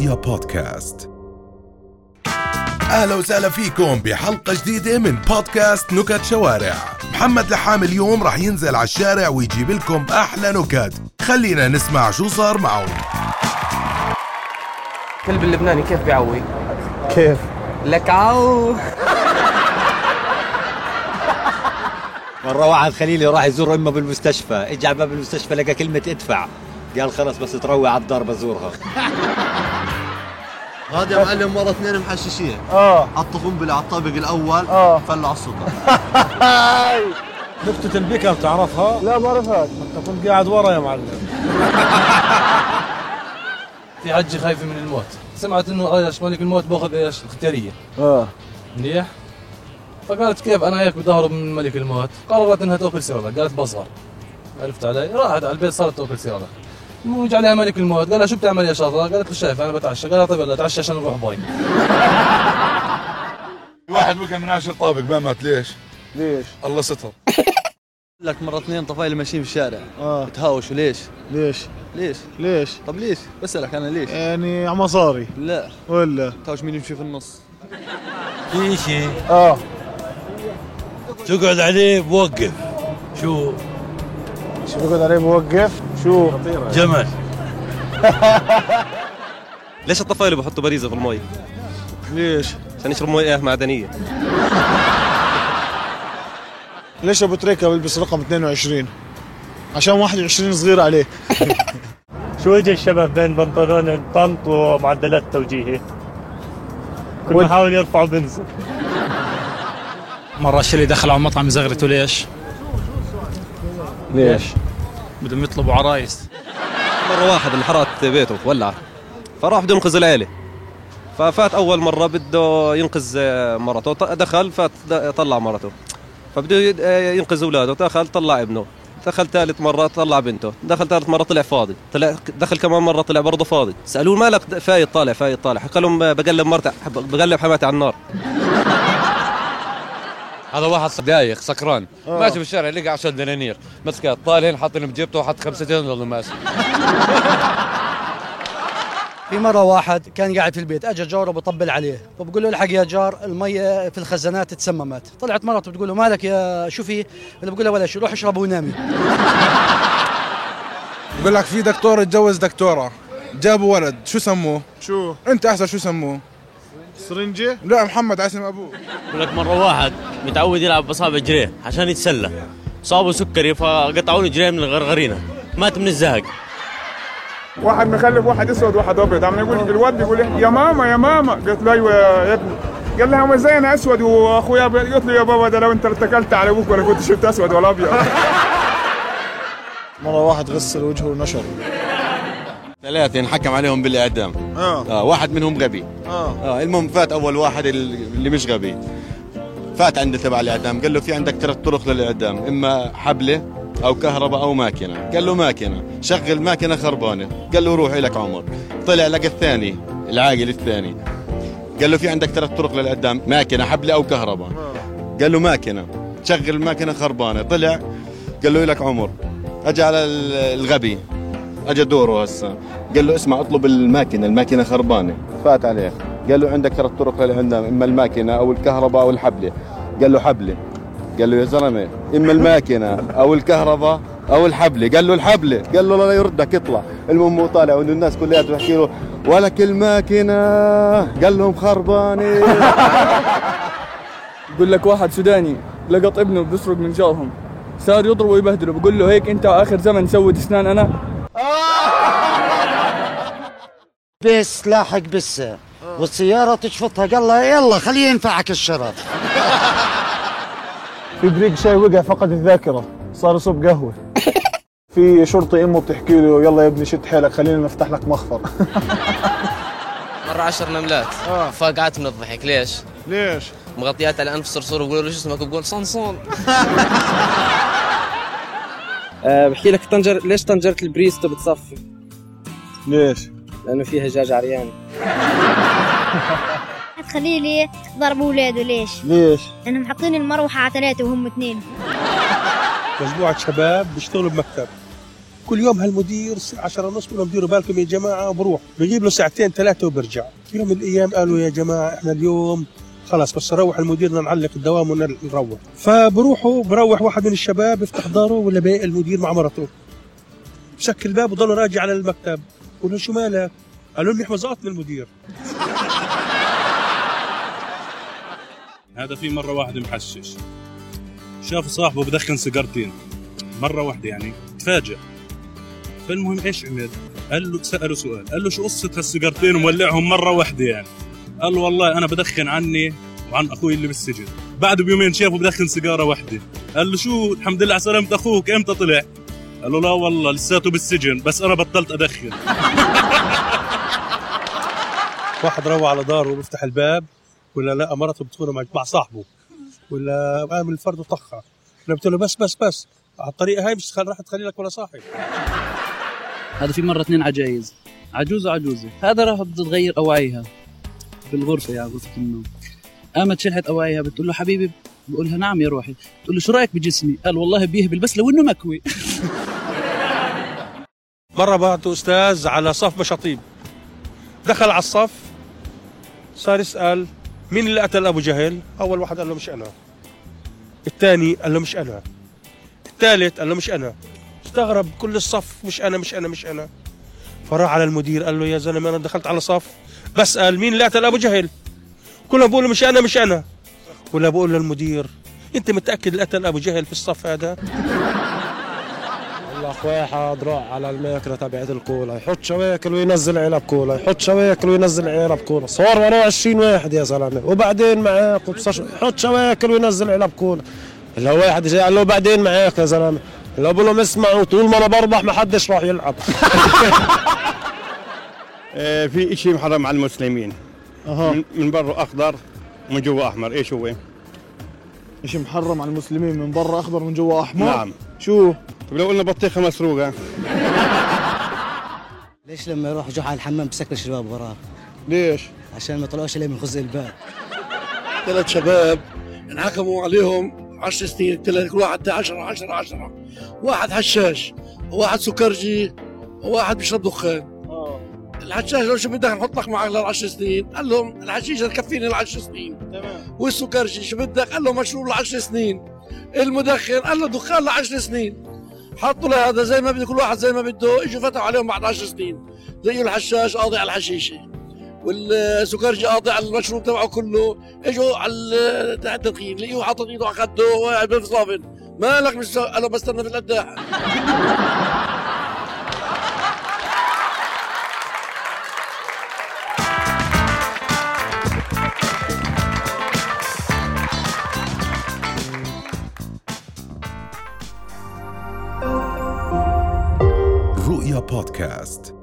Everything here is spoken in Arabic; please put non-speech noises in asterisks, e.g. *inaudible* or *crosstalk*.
رؤيا بودكاست. أهلا وسهلا فيكم بحلقة جديدة من بودكاست نكت شوارع. محمد لحام اليوم راح ينزل على الشارع ويجيب لكم أحلى نكت. خلينا نسمع شو صار معه الكلب اللبناني كيف بيعوي؟ كيف؟ لك عو. مرة واحد خليلي راح يزور أمه بالمستشفى، اجى على باب المستشفى لقى كلمة ادفع، قال خلص بس تروي على الدار بزورها. هذا يا معلم مرة اثنين محششين. آه. حطوا قنبلة على الطابق الأول آه. فلعوا السطح نكتة البيك اب تعرفها؟ لا ما بعرفها انت كنت قاعد ورا يا معلم. في حجة خايفة من الموت. سمعت إنه إيش ملك الموت باخذ إيش؟ اختيارية آه. منيح؟ فقالت كيف؟ أنا هيك بدي اهرب من ملك الموت. قررت إنها تاكل سيرالك قالت بصغر عرفت علي؟ راحت على البيت صارت تاكل سيرالك اجى عليها ملك الموت قال لها شو بتعمل يا شاطرة قالت له شايف أنا بتعشى قال لها طيب يلا اتعشى عشان نروح باي *laughs* واحد وقع من عشر طابق ما مات ليش؟ ليش؟ الله ستر لك مرة اثنين طفايل ماشيين في الشارع آه بتهاوشوا ليش؟ ليش؟ ليش؟ ليش؟ طب ليش؟ بسألك أنا ليش؟ يعني على مصاري لا ولا تهاوش مين يمشي في النص في شيء آه تقعد عليه بوقف، شو؟ شو بقعد عليه بوقف؟ شو؟ جمل. *laughs* ليش الطفايل بحطوا باريزه في المي؟ ليش؟ عشان يشربوا مياه معدنية ليش أبو تريكة بيلبس رقم 22 عشان 21 صغير عليه *laughs* شو وجه الشبه بين بنطلون الطنط ومعدلات توجيهي؟ كل ما حاول يرفعوا بنزل مرة الشلي دخل على مطعم زغرته ليش؟ ليش؟ بدهم يطلبوا عرايس. مرة واحد انحرقت بيته ولع فراح بده ينقذ العيلة. ففات أول مرة بده ينقذ مرته. دخل فات طلع مرته. فبده آه، ينقذ أولاده. دخل طلع ابنه. دخل ثالث مرة طلع بنته. دخل ثالث مرة طلع فاضي. طلع دخل كمان مرة طلع برضه فاضي. سألوه مالك فايت طالع فايت طالع. قال لهم بقلب مرتي بقلب حماتي على النار. هذا واحد دايخ سكران. ماشي بالشارع لقى 10 دنانير. مسكها طالعين حاطين بجيبته وحط خمستين ضل ماسك *laughs* في مرة واحد كان قاعد في البيت اجى جاره بطبل عليه. فبقول له الحق يا جار المية في الخزانات تسممت. طلعت مرته بتقول له مالك يا شو في بقول له ولا شو روح اشرب ونامي. *laughs* بقول لك في دكتور اتجوز دكتورة جابوا ولد شو سموه؟ شو؟ انت أحسن شو سموه؟ سرنجة؟ لا محمد عاصم أبوه. يقول لك مرة واحد متعود يلعب بصابع رجليه عشان يتسلى. صابه سكري فقطعوا له رجليه من الغرغرينة. مات من الزهق. واحد مخلف واحد أسود واحد أبيض. عم يقول الواد يقول يا ماما يا ماما. قلت له أيوه يا ابني. قال لها إزاي أنا أسود وأخويا أبيض. قلت له يا بابا ده لو أنت اتكلت على أبوك ولا كنت شفت أسود ولا أبيض. مرة واحد غسل وجهه ونشر ثلاثة انحكم عليهم بالإعدام. آه. آه واحد منهم غبي. آه. آه المهم فات أول واحد اللي مش غبي. فات عند تبع الإعدام. قال له في عندك ثلاث طرق للإعدام. إما حبلة أو كهرباء أو ماكينة. قال له ماكينة. شغل ماكينة خربانة. قال له روح لك عمر. طلع لقى الثاني العاقل الثاني. قال له في عندك ثلاث طرق للإعدام. ماكينة حبلة أو كهرباء. قال له ماكينة. شغل ماكينة خربانة. طلع قال له لك عمر. أجى على ال- الغبي. اجى دوره هسه. قال له اسمع اطلب الماكينة الماكينة خربانة. فات عليه. قال له عندك ثلاث طرق للعندام إما الماكينة أو الكهرباء أو الحبلة. قال له حبلة. قال له يا زلمة إما الماكينة أو الكهرباء أو الحبلة. قال له الحبلة. قال له لا يردك اطلع. المهم هو طالع وإنه الناس كلها تحكي له ولك الماكينة. قال لهم خربانة. *laughs* بقول لك واحد سوداني لقط ابنه بيسرق من جارهم صار يضربه ويبهدله. بقول له هيك أنت آخر زمن سوت اسنان أنا. *laughs* بس لاحق بسه والسيارة تشفطها. قال له يلا خليه ينفعك الشرف. *laughs* في بريق شاي وقع فقد الذاكرة. صار يصب قهوة. *laughs* في شرطي أمه بتحكي له يلا يا ابني شد حيلك خلينا نفتح لك مخفر. *laughs* مرة عشر نملات. فقعت من الضحك. ليش؟ ليش؟ مغطيات على أنف صرصور. وبقولوا له شو اسمك بقول صنصون. أه بحكي لك طنجر ليش طنجرة البريستو بتصفي؟ ليش؟ لأنه فيها دجاج عريان. *laughs* خليلي ضربوا اولاده ليش؟ ليش؟ لأنهم حاطين المروحة على ثلاثة وهم اثنين. مجموعة شباب بيشتغلوا بمكتب. كل يوم هالمدير الساعة 10 ونص بقول لهم ديروا بالكم يا جماعة وبروح. بجيب له ساعتين ثلاثة وبرجع. في يوم من الأيام قالوا يا جماعة إحنا اليوم خلاص بس نروح المدير بدنا نعلق الدوام ونروح. فبروحوا بروح واحد من الشباب يفتح داره ولا باقي المدير مع مرته. بسكر الباب وضل راجع على المكتب. قول له شو مالك؟ قالوا لي حمزات من المدير. هذا في مرة واحد محشش. شاف صاحبه بدخن سيجارتين. مرة واحدة يعني تفاجأ فالمهم إيش عمل؟ قال له سأله سؤال. قال له شو قصة هالسيجارتين ومولعهم مرة واحدة يعني؟ قال له والله أنا بدخن عني وعن أخوي اللي بالسجن. بعده بيومين شافه بدخن سيجارة واحدة. قال له شو؟ الحمد لله على سلامة أخوك إمتى طلع؟ قال له لا والله لساته بالسجن بس أنا بطلت أدخن. *laughs* واحد روح على داره وبيفتح الباب ولا لقى مرته بتكون مع مع صاحبه ولا عامل الفرد وطخها. أنا قلت له بس بس بس على الطريقة هاي مش خل- راح تخلي لك ولا صاحب *laughs* هذا في مرة اثنين عجايز. عجوزة وعجوزة هذا راح بدها تغير أواعيها بالغرفة يا غرفة النوم. قامت شلحت أواعيها بتقول له حبيبي بقول لها نعم يا روحي. بتقول له شو رأيك بجسمي؟ قال والله بيهبل بس لو إنه مكوي. *laughs* مرة بعته أستاذ على صف مشاطيب دخل على الصف صار يسأل مين اللي قتل أبو جهل؟ أول واحد قال له مش أنا. الثاني قال له مش أنا. الثالث قال له مش أنا. استغرب كل الصف مش أنا مش أنا مش أنا. فراح على المدير قال له يا زلمة أنا دخلت على صف. بسأل مين اللي قتل أبو جهل؟ كلهم بيقولوا مش أنا مش أنا. ولا بقول للمدير أنت متأكد اللي قتل أبو جهل في الصف هذا؟ واحد راح على الماكينه تبعت الكولا يحط شواكل وينزل علب كولا يحط شواكل وينزل علب كولا صار وراه 20 واحد يا زلمة. وبعدين معاك يحط شواكل وينزل علب كولا لو واحد جاي قال له بعدين معاك يا زلمة. لو بقول لهم اسمعوا طول ما أنا بربح ما حدش راح يلعب. *laughs* آه، في شيء محرم على المسلمين. أها. من- من برا أخضر ومن جوا أحمر. إيش هو؟ شيء محرم على المسلمين من برا أخضر من جوا أحمر؟ نعم. شو؟ طيب لو قلنا بطيخة مسروقة. *laughs* ليش لما يروح جحا على الحمام بسكر الشباب وراه؟ ليش؟ عشان ما يطلعوش عليه من خزق الباب. ثلاث شباب انحكموا عليهم 10 سنين ثلاث كل واحد 10 10 10 واحد حشاش وواحد سكرجي وواحد بيشرب دخان. الحشاش لو شو بدك نحط لك معك للعشر سنين. قال لهم الحشيشه تكفيني العشر سنين. تمام. والسكرجي شو بدك؟ قال له مشروب لعشر سنين. المدخن قال له دخان لعشر سنين. حطوا له هذا زي ما بده كل واحد زي ما بده. إجوا فتحوا عليهم بعد 10 سنين. زي الحشاش قاضي على الحشيشة. والسكرجي قاطع المشروب تبعه كله. إجوا على التدخين. لقيوه حاطط إيده على خده. وقاعد بالصابن مالك مش أنا بستنى في القداح رؤيا بودكاست